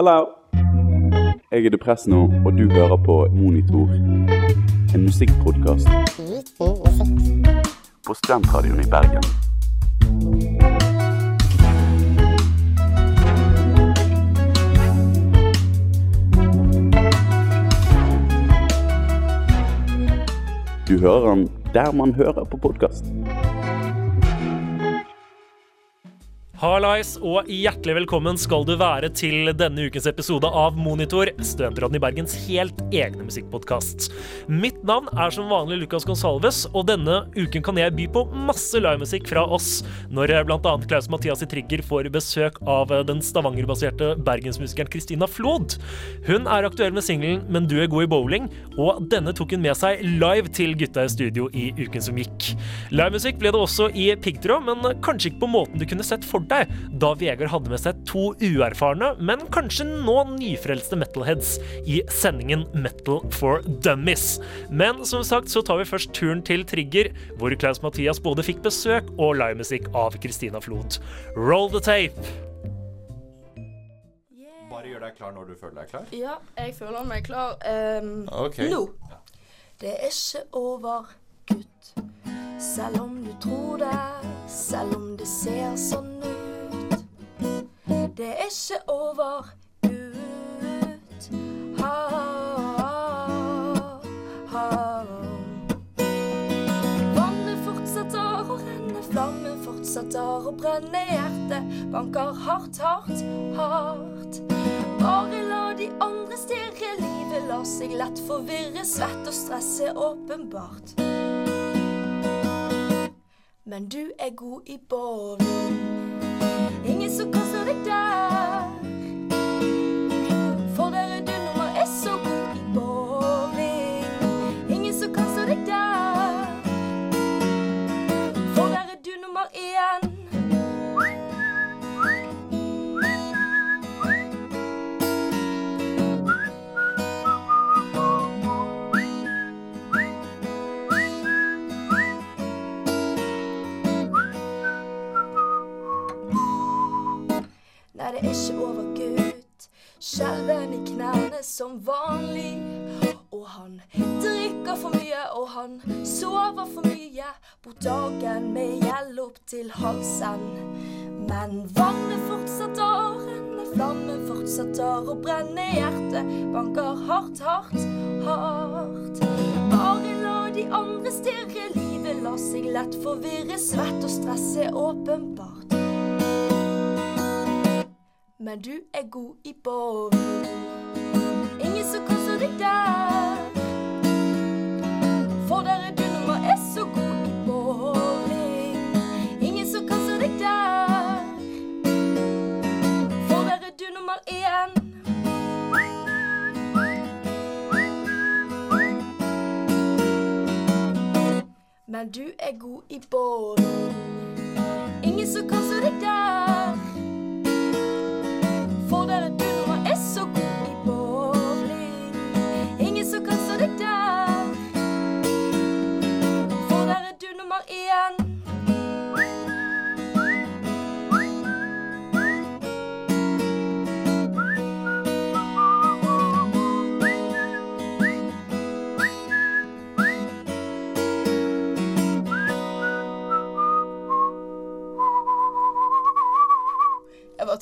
Eller Jeg er depress nå, og du hører på Monitor. En musikkpodkast på Studentradioen i Bergen. Du hører den der man hører på podkast. Hallais og hjertelig velkommen skal du være til denne ukens episode av Monitor, studentråden i Bergens helt egne musikkpodkast. Mitt navn er som vanlig Lucas Gonsalves, og denne uken kan jeg by på masse livemusikk fra oss, når bl.a. Klaus Mathias i Trigger får besøk av den Stavanger-baserte bergensmusikeren Christina Flod. Hun er aktuell med singelen 'Men du er god i bowling', og denne tok hun med seg live til gutta i studio i uken som gikk. Livemusikk ble det også i Piggtråd, men kanskje ikke på måten du kunne sett for deg, da Vegard hadde med seg to uerfarne, men kanskje nå nyfrelste metalheads i sendingen Metal for Dummies. Men som sagt så tar vi først turen til Trigger, hvor Klaus Mathias både fikk besøk og livemusikk av Christina Flot. Roll the tape! Bare gjør deg klar når du føler deg klar. Ja, jeg føler meg klar um, okay. nå. Det er ikke over, gutt. Selv om du tror det, selv om det ser sånn ut. Det er ikke over, gutt. Ha, ha. Vannet fortsetter å renne, flammen fortsetter å brenne. Hjertet banker hardt, hardt, hardt. Bare la de andre stirre. Livet lar seg lett forvirre. Svett og stress er åpenbart. Men du er god i bowling. Ingen som kan slå deg Nei, det er ikke over, gutt. Skjelven i knærne som vanlig. Og han drikker for mye, og han sover for mye. På dagen med gjeld opp til halsen. Men vannet fortsetter å flammen fortsetter å brenne. Hjertet banker hardt, hardt, hardt. Bare la de andre stirre. Livet lar seg lett forvirre. Svett og stress er åpenbart. Men du er god i bowling. Ingen som koser deg der.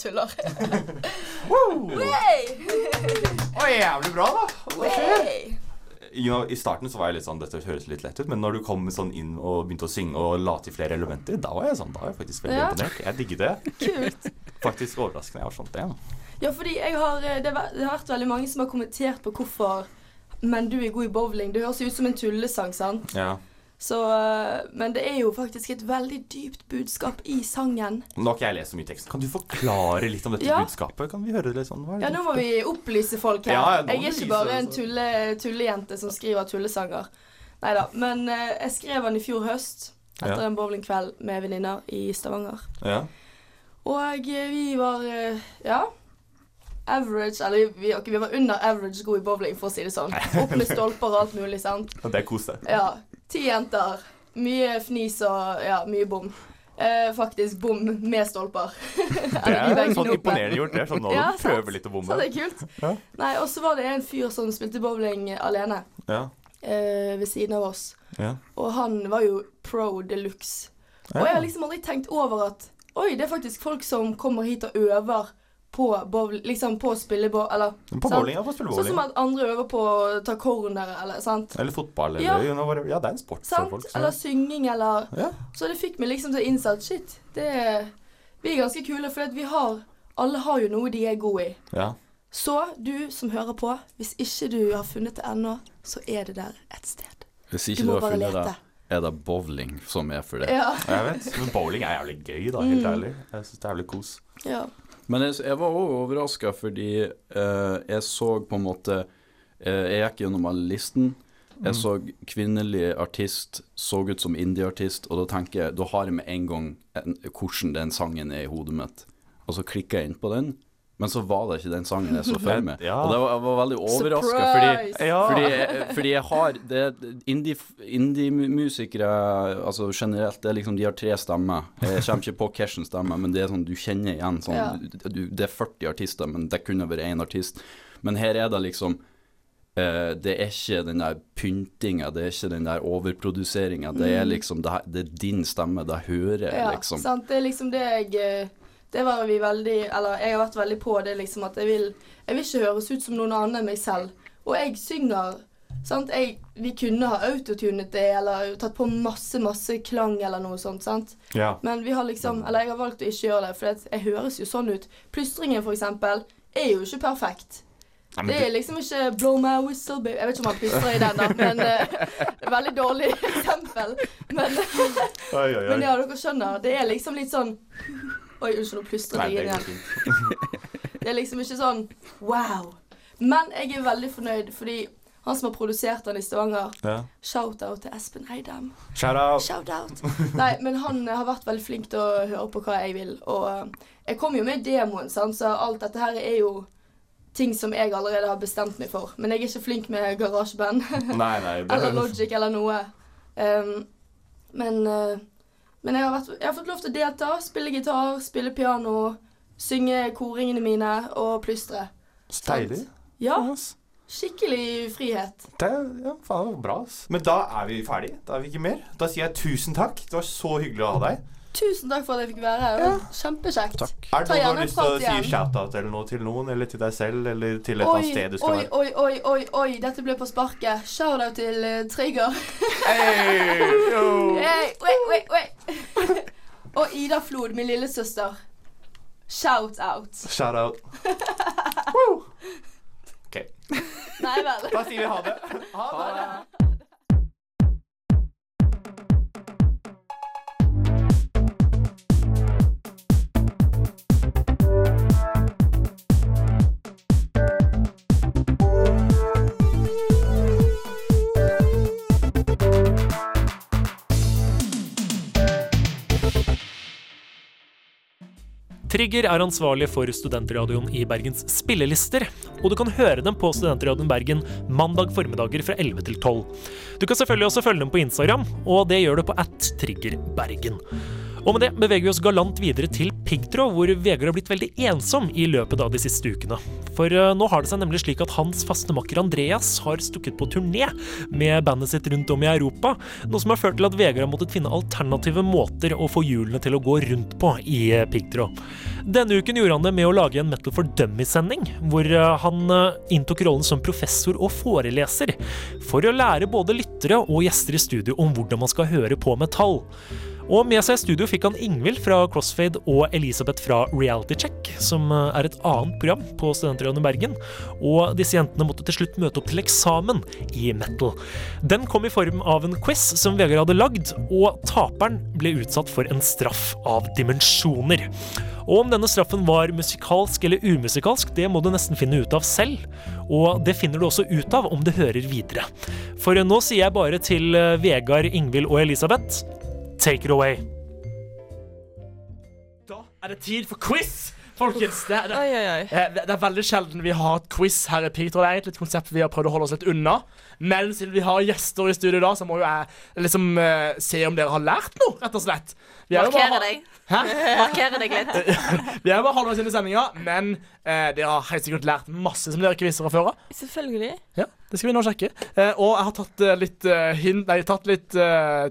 Tuller. wow! Å, jævlig bra, da. Hva skjer? You know, I starten så var jeg litt sånn Dette høres litt lett ut, men når du kom sånn inn og begynte å synge og la til flere elementer, da var jeg sånn, da var jeg faktisk veldig Ja. imponert. Jeg digget det. Kult. Faktisk overraskende. Jeg har skjønt det. Ja, fordi jeg har, eh, det, har- det har vært veldig mange som har kommentert på hvorfor Men du er god i bowling. Det høres ut som en tullesang, sant? Ja. Så, eh, men det er jo faktisk et veldig dypt budskap i sangen. Nå har ikke jeg lest så mye tekst. Kan du forklare litt om dette Ja. budskapet? Kan vi høre det litt sånn? Ja, nå må vi opplyse folk her. Ja, jeg er ikke bare en tulle, tullejente som skriver tullesanger. Nei da. Men eh, jeg skrev den i fjor høst, etter Ja. en bowlingkveld med venninner i Stavanger. Ja. Og eh, vi var eh, ja, average Eller vi, okay, vi var under average god i bowling, for å si det sånn. Opp med stolper og alt mulig, sant. Det er kos, det. Ja. Ti jenter. Mye fnis og ja, mye bom. Eh, faktisk bom med stolper. Det er sånn imponerende gjort. Det er sånn Ja, du prøver litt å Så det er kult. Ja. Nei, og så var det en fyr som spilte bowling alene Ja. eh, ved siden av oss. Ja. Og han var jo pro de luxe. Og jeg har liksom aldri tenkt over at Oi, det er faktisk folk som kommer hit og øver på bowling, liksom på å spille bo... Eller På sant? bowling, ja. På spillebowling. spille Sånn som at andre øver på å ta corner, eller sant? Eller fotball, eller Ja. you know. Ja, det er en sport for folk. så- Eller synging, eller Ja. Så det fikk meg liksom til å innse at shit, det er Vi er ganske kule, for vi har Alle har jo noe de er gode i. ja. Så du som hører på, hvis ikke du har funnet det ennå, så er det der et sted. Hvis ikke du, må har bare funnet lete. det, er det bowling som er for det. Ja. Jeg vet. Men bowling er jævlig gøy, da. Helt Mm. ærlig. Jeg syns det er jævlig kos. ja. Men jeg, jeg var òg overraska fordi eh, jeg så på en måte eh, Jeg gikk gjennom alle listen. Jeg så kvinnelig artist, så ut som indie-artist, og da tenker jeg Da har jeg med en gang en, hvordan den sangen er i hodet mitt. Og så klikker jeg inn på den, men så var det ikke den sangen jeg så for meg. Ja. Og det var, jeg var veldig overraska, fordi Ja. Fordi fordi jeg har det indie- Indie-musikere altså generelt, det er liksom, de har tre stemmer. Jeg kommer ikke på hvilken stemme, men det er sånn du kjenner igjen sånn Ja. du, Det er 40 artister, men det kunne vært én artist. Men her er det liksom uh, Det er ikke den der pyntinga, det er ikke den der overproduseringa. Det er liksom det, det er din stemme, det hører jeg, Mm. ja, liksom. sant. Det er liksom det jeg eh, Det var vi veldig Eller jeg har vært veldig på det, liksom, at jeg vil Jeg vil ikke høres ut som noen annen enn meg selv. Og jeg synger Sant? Jeg, vi kunne ha autotunet det, eller tatt på masse, masse klang eller noe sånt, sant. Ja. Men vi har liksom Eller jeg har valgt å ikke gjøre det, for jeg høres jo sånn ut. Plystringen, for eksempel, er jo ikke perfekt. Nei, Det er liksom ikke 'blow my whistle', baby. Jeg vet ikke om han plystrer i den, da, men uh, Veldig dårlig eksempel. Men, men ja, dere skjønner. Det er liksom litt sånn Oi, unnskyld, nå plystret jeg igjen. Det er liksom ikke sånn wow. Men jeg er veldig fornøyd, fordi han som har produsert den i Stavanger Ja. Shout-out til Espen Eidem. Shout out. Shout-out. Nei, men han eh, har vært veldig flink til å høre på hva jeg vil. Og eh, jeg kom jo med demoen, sant? så alt dette her er jo ting som jeg allerede har bestemt meg for. Men jeg er ikke flink med garasjeband. Eller Logic eller noe. Um, men eh, men jeg, har vært, jeg har fått lov til å delta, spille gitar, spille piano, synge koringene mine og plystre. Deilig. Ja, skikkelig frihet. Det, ja, faen, det var bra, ass. Men da er vi ferdige. Da er vi ikke mer. Da sier jeg tusen takk. Det var så hyggelig å ha deg. Tusen takk for at jeg fikk være her. Det var Kjempekjekt. Takk. Er det noe du har lyst til å si shout-out eller noe til noen, eller til deg selv, eller til et eller Oi, annet sted du skal oi, være? oi, oi, oi, oi, dette ble på sparket. Shout-out til uh, Trigger. Hey, yo. Hey, wait, wait, wait. Og Ida Flod, min lillesøster. Shout-out. Shout-out. Woo. OK. Nei vel. Da sier vi ha det. Ha det. Trigger er ansvarlig for studentradioen i Bergens spillelister, og du kan høre dem på Studentradioen Bergen mandag formiddager fra 11 til 12. Du kan selvfølgelig også følge dem på Instagram, og det gjør du på at triggerbergen. Og med det beveger vi oss galant videre til piggtråd, hvor Vegard har blitt veldig ensom i løpet av de siste ukene. For eh, nå har det seg nemlig slik at hans faste makker Andreas har stukket på turné med bandet sitt rundt om i Europa, noe som har ført til at Vegard har måttet finne alternative måter å få hjulene til å gå rundt på i eh, piggtråd. Denne uken gjorde han det med å lage en Metal for Dummy-sending, hvor eh, han inntok rollen som professor og foreleser, for å lære både lyttere og gjester i studio om hvordan man skal høre på metall. Og med seg i studio fikk han Ingvild fra Crossfade og Elisabeth fra Reality Check, som eh, er et annet program på Studentradioen Bergen. Og disse jentene måtte til slutt møte opp til eksamen i metal. Den kom i form av en quiz som Vegard hadde lagd, og taperen ble utsatt for en straff av dimensjoner. Og om denne straffen var musikalsk eller umusikalsk, det må du nesten finne ut av selv. Og det finner du også ut av om du hører videre. For nå sier jeg bare til eh, Vegard, Ingvild og Elisabeth Take it away. Da er det tid for quiz! Folkens, det, det, Oi, oi, oi. Eh, Det det er veldig sjelden vi har et quiz her i Peter. Det er egentlig et konsept vi har prøvd å holde oss litt unna. Men siden vi har gjester i studio da, så må jo jeg liksom uh, se om dere har lært noe, rett og slett. Vi er bare- Markere deg. Hæ? Markere deg litt. Vi er bare halvveis inn i sendinga, men uh, dere har helt sikkert lært masse som dere ikke visste fra før av. Selvfølgelig. Ja, det skal vi nå sjekke. Uh, og jeg har tatt litt, eh, hin nei, tatt litt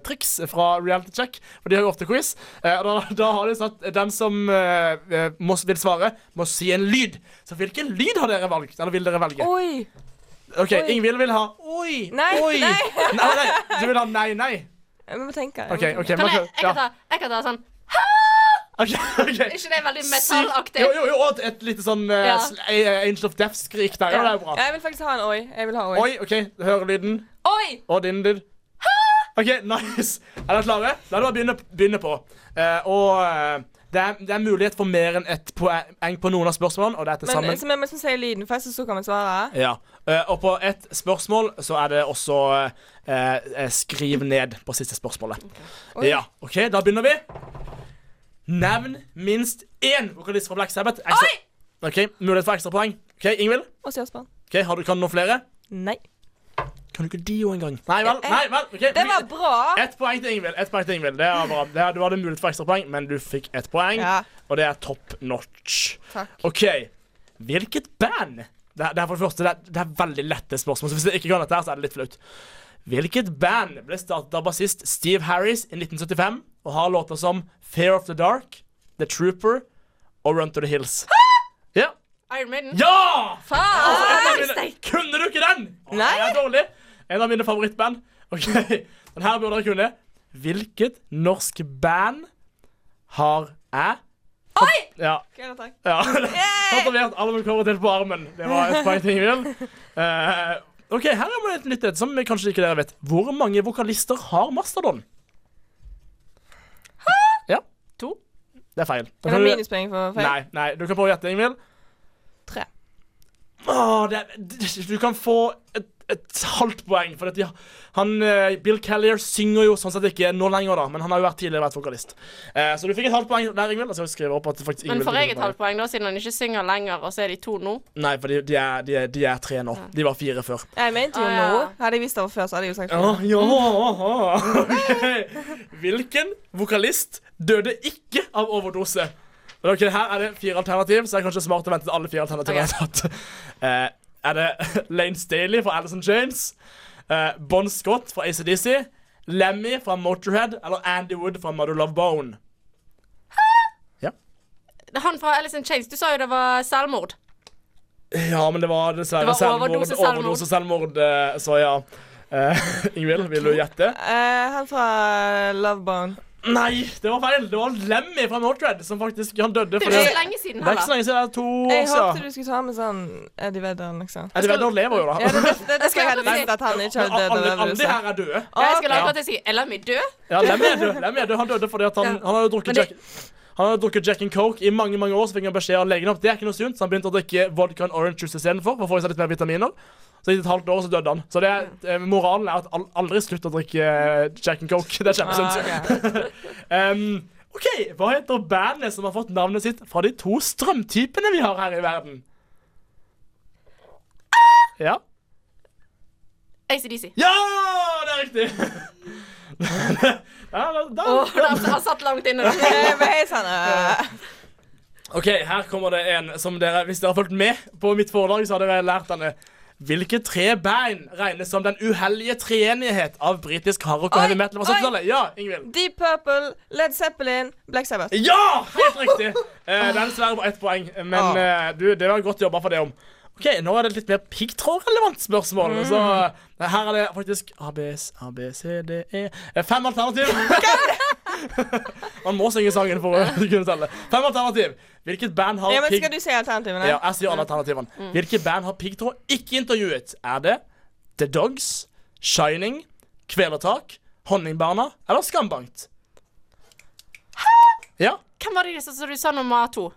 triks fra Reality Check, for de har jo ofte quiz. Eh, og da, da har de satt den som må, vil svare, må si en lyd. Så hvilken lyd har dere valgt? Eller vil dere velge? Oi. OK, oi. Ingvild vil ha oi, Nei, oi. nei. nei, nei. Du vil ha nei, nei? Jeg må tenke. jeg må OK, tenke. OK. Kan jeg, jeg, kan ta, jeg kan ta sånn Okay, okay. Er ikke det veldig metallaktig? Jo, jo, jo, og et, et lite sånn uh, Ja. Angel of Death-skrik der. Ja, det er bra. Jeg vil faktisk ha en oi. Jeg vil ha oi. Oi, OK, hører lyden. Oi! Og din lyd. OK, nice. Er dere klare? La oss bare begynne, begynne på. Uh, og eh, det, er, det er mulighet for mer enn ett poeng på noen av spørsmålene, og det er til sammen Men som så vi sier si lyden først, så kan vi svare. ja. Eh, og på ett spørsmål så er det også eh, eh, skriv ned på siste spørsmålet. Okay. Ja, OK, da begynner vi. Nevn minst én vokalist fra Black Sabbath. Ekstra. OK, Mulighet for ekstrapoeng. OK, Ingvild? Og Sjøspann. Ok, har du, kan noen flere? Nei. Kan du ikke Dio engang? Nei vel. nei vel, okay. Det var bra. Ett poeng til Ingvild. Et poeng til Ingvild. Det var bra. Det, du hadde mulighet for ekstrapoeng, men du fikk ett poeng. Ja, Og det er top notch. takk. OK. Hvilket band Det det er for det første det er, det er veldig lette spørsmål, så hvis dere ikke kan dette, her, så er det litt flaut. Hvilket band ble startet av bassist Steve Harris i 1975 og har låter som Fear of the Dark, The Trooper og Run to the Hills? Ja! Iron Maiden? Ja! Faen! En steik. Kunne du ikke den? Nei. Jeg er dårlig. En av mine favorittband. Ok, Den her burde dere kunne. Hvilket norsk band har jeg Oi! Ja. Ok, takk. ja. Tatovert kommer til på armen. Det var et poeng til Ingvild. Eh, OK, her er et nytt et som kanskje ikke dere vet. Hvor mange vokalister har Mastodon? Ja. To. Det er feil. Da Er det du- minuspoeng for feil? Nei, nei, du kan prøve å gjette, Ingvild. Tre. Åh, det, er- du kan få et, et halvt poeng. For at de, han, eh, Bill Callier synger jo sånn sett ikke nå lenger, da, men han har jo vært tidligere vært vokalist. Eh, så du fikk et halvt poeng der, Ingvild. Altså, jeg skriver opp at faktisk Men får jeg et halvt poeng, da, siden han ikke synger lenger, og så er de to nå? Nei, for de, de, er, de, er, de er tre nå. De var fire før. Jeg mente jo Ah, ja. nå. Hadde jeg visst det var før, så hadde jeg jo sagt Ja, fire. ja okay. Hvilken vokalist døde ikke av overdose? Okay, Her er det fire alternativ, så det er kanskje smart å vente til alle fire alternativene er tatt. Eh, er det Lane Staley fra Alison James? Uh, Bon Scott fra ACDC? Lemmy fra Motorhead? Eller Andy Wood fra Mother Love Bone? Han fra Alice in Chains, du sa jo det var selvmord. Ja, men det var dessverre Det var selvmord. overdose selvmord. Overdose selvmord, eh, så ja. Uh, Ingvild, vil du gjette? Uh, han fra Lovebone. Nei, det var feil. Det var Lemmy fra Motorhead som faktisk han døde. Det er ikke så lenge siden Det er ikke så lenge siden. Det er to år Jeg håpte du skulle ta med sånn Eddie Vedder, liksom. Eddie Vedder lever jo, da. Ja, det, det, det, det skal jeg hadde si. at han ikke har hadde dødd alle, av alle de viruset. her er døde. Jeg skal lage at jeg sier Er Lemmy død? Ja, Lemmy er død. Lemmy er død. Han døde fordi at han, han hadde drukket Men det- Jack han hadde drukket Jack and Coke i mange mange år, så fikk han beskjed av legen om at det er ikke noe sunt, så han begynte å drikke vodka and orange juice istedenfor for å få i seg litt mer vitaminer. Så etter et halvt år, så døde han. Så det eh, moralen er at aldri slutt å drikke eh, Jack and Coke. Det er kjempesunt. Ah, Um, OK, hva heter bandet som har fått navnet sitt fra de to strømtypene vi har her i verden? Ja? ACDC. Ja, det er riktig! ja, da, da, Åh, det har satt langt inne. Hei eh, OK, her kommer det en som dere Hvis dere har fulgt med på mitt foredrag, så har dere lært denne. Hvilke tre band regnes som den uheldige treenighet av britisk hardrock og heavy metal Oi, 70-tallet? Ja, Ingvild. Deep Purple, Led Zeppelin, Black Sabbath. Ja! Helt riktig! Eh, den er dessverre ett poeng, men Ah. eh, du, det var godt jobba for det om. OK, nå er det et litt mer piggtrådrelevant spørsmål. Mm. Så eh, her er det faktisk A, B, C, D, E Eh, Fem alternativ. Man må synge sangen for å kunne telle. Fem alternativ. Hvilket band har Ja, men pigg... Skal du si alternativene? Ja, jeg sier alternativene. Hvilket band har piggtråd ikke intervjuet? Er det The Dogs, Shining, Kvelertak, Honningbarna eller Skambankt? Ja. Hvem var det som du sa nummer to?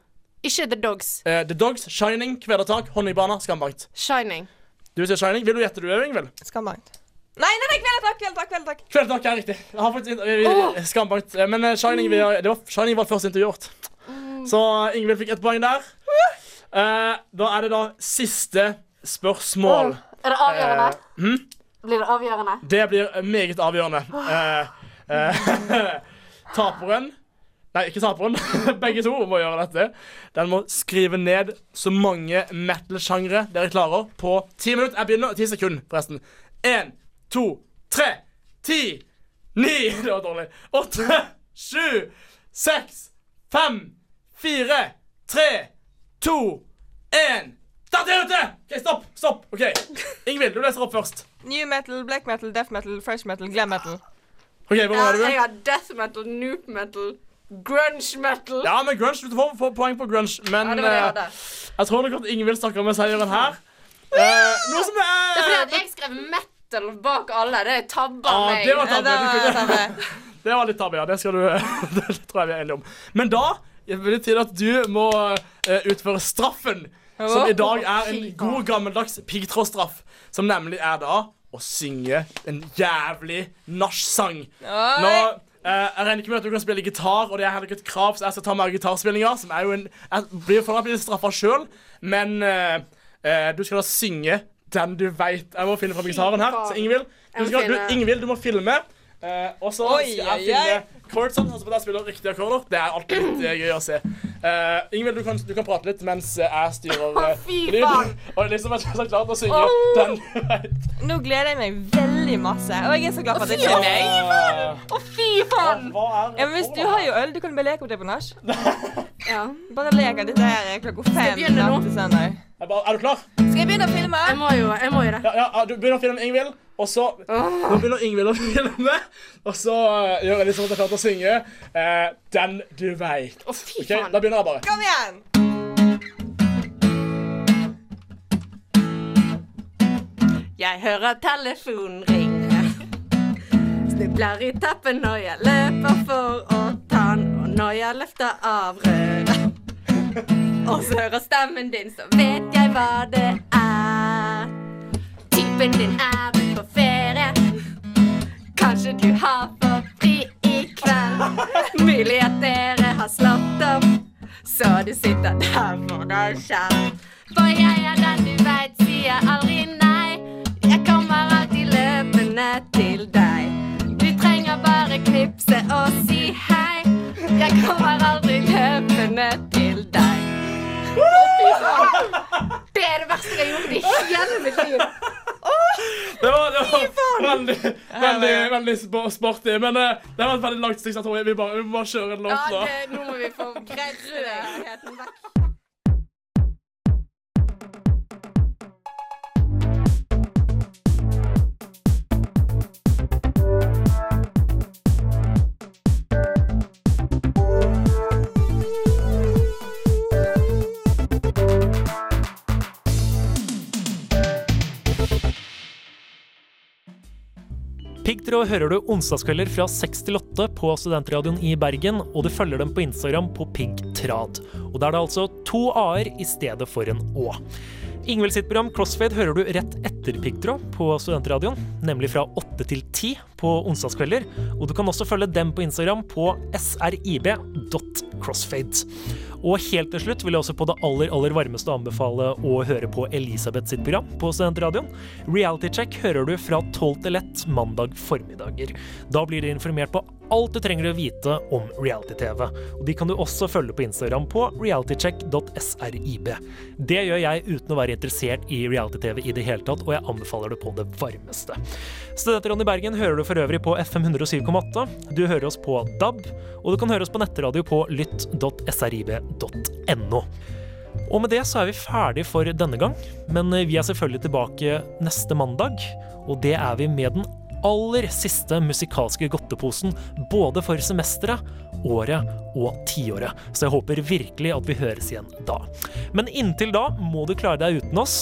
Ikke The Dogs. eh, The Dogs, Shining, Kvelertak, Honningbarna, Skambankt. Shining. Du sier Shining. Vil du gjette, du, Ingvild? Skambankt. Nei, nei, nei, kveld takk kvelertak. takk er riktig. Jeg har faktisk eh, Skambankt. eh, Men eh, Shining, vi det var, Shining var første intervjuet. Så Ingvild fikk ett poeng der. Uh, da er det da siste spørsmål. Er det avgjørende? Uh, hm? Blir det avgjørende? Det blir meget avgjørende. Uh, eh, taperen Nei, ikke taperen. Begge to må gjøre dette. Den må skrive ned så mange metal-sjangre dere klarer på ti minutter. Jeg begynner. Ti sekunder, forresten. Én, to, tre, ti, ni Det var dårlig. Åtte, sju, seks, fem, fire, tre, to, én. Der er ute! OK, stopp. Stopp. OK. Ingvild, du leser opp først. New metal, black metal, death metal, fresh metal, glam metal. OK, hvor Ja, det du? jeg har death metal, noob metal, grunge metal. Ja, men grunge. Du får, får poeng på grunge. Men Ja, det var det jeg uh, jeg tror nok at Ingvild snakker med seieren her. Uh, noe som Det er fordi er at jeg skrev metal bak alle. Det er tabba Ah, meg. det var tabbe. det tabbe. Det var litt tabbe, ja. Det, skal du, det tror jeg vi er enige om. Men da blir det til at du må eh, utføre straffen, som i dag er en god, gammeldags piggtrådstraff. Som nemlig er da å synge en jævlig nachsang. Nå eh, Jeg regner ikke med at du kan spille gitar, og det er heller ikke et krav, så jeg skal ta mer gitarspillinger. Som er jo en Jeg blir for meg blir straffa sjøl, men uh, uh, du skal da synge den du veit. Jeg må finne fram gitaren her. Så Ingvild, du, skal, du, Ingvild, du må filme. Uh, og så skal jeg finne oi. chordsene, sånn at jeg spiller riktige akkorder. Det er alltid litt uh, gøy å se. Uh, Ingvild, du kan, du kan prate litt mens jeg styrer uh, lyd. Og liksom er så klar til å synge den du vet. Nå gleder jeg meg veldig masse. Og jeg er så glad for at det ikke er meg. Å, fy faen! Hva er Ja, men hvis du har jo øl, du kan bare leke opp det på nach. Ja. Bare leker dette her klokka fem begynne nå? natt til søndag. er, bare, er du klar? Skal jeg begynne å filme? Jeg må jo, jeg må jo det. Ja, ja, du begynner å filme Ingvild, og så Nå begynner Ingvild å filme, og så uh, gjør Elisabeth klar til å synge eh, Den du veit. Å, fy OK, faen. da begynner jeg bare. Kom igjen! Jeg hører telefonen ringe. Snubler i tappen når jeg løper for å når jeg løfter av røret. Og så hører stemmen din, så vet jeg hva det er. Typen din er vel på ferie. Kanskje du har for fri i kveld. Mulig at dere har slått opp, så du sitter der for deg selv. For jeg er den du veit sier aldri nei. Jeg kommer alltid løpende til deg. Du trenger bare knipse og si hei. Jeg kommer aldri løpende til deg. Det er det verste jeg har gjort i hele mitt liv. Det var, det var veldig, veldig, veldig sporty, men eh, det var et veldig langt stikk. Vi vi må bare kjøre en låt Ja, nå. det, nå må vi få greid rødheten vekk. Piggtråd hører du onsdagskvelder fra 6 til 8 på Studentradioen i Bergen, og du følger dem på Instagram på piggtrad. Og da er det altså to a-er i stedet for en å. Ingvild sitt program Crossfade hører du rett etter Piggtråd på Studentradioen, nemlig fra 8 til 10 på onsdagskvelder. Og du kan også følge dem på Instagram på srib.crossfade. Og helt til slutt vil jeg også på det aller aller varmeste anbefale å høre på Elisabeth sitt program på Studentradioen. Reality Check hører du fra 12 til 1 mandag formiddager. Da blir du informert på alt du trenger å vite om reality-TV. Og de kan du også følge på Instagram på realitycheck.srib. Det gjør jeg uten å være interessert i reality-TV i det hele tatt, og jeg anbefaler det på det varmeste. Studentradioen i Bergen hører du for øvrig på FM 107,8. Du hører oss på DAB, og du kan høre oss på nettradio på lytt.srib.no. Og med det så er vi ferdig for denne gang, men vi er selvfølgelig tilbake neste mandag, og det er vi med den aller siste musikalske godteposen både for semesteret, året og tiåret. Så jeg håper virkelig at vi høres igjen da. Men inntil da må du klare deg uten oss.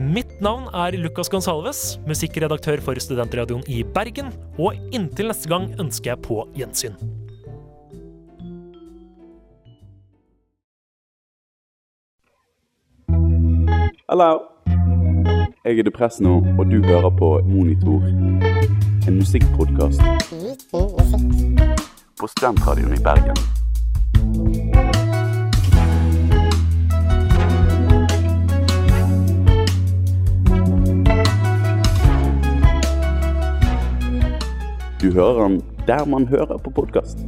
Mitt navn er Lucas Gonsalves, musikkredaktør for Studentradioen i Bergen, og inntil neste gang ønsker jeg på gjensyn. Hallo. Jeg er depress nå, og du hører på Monitor. En musikkpodkast på Studentradioen i Bergen. Du hører den der man hører på podkast.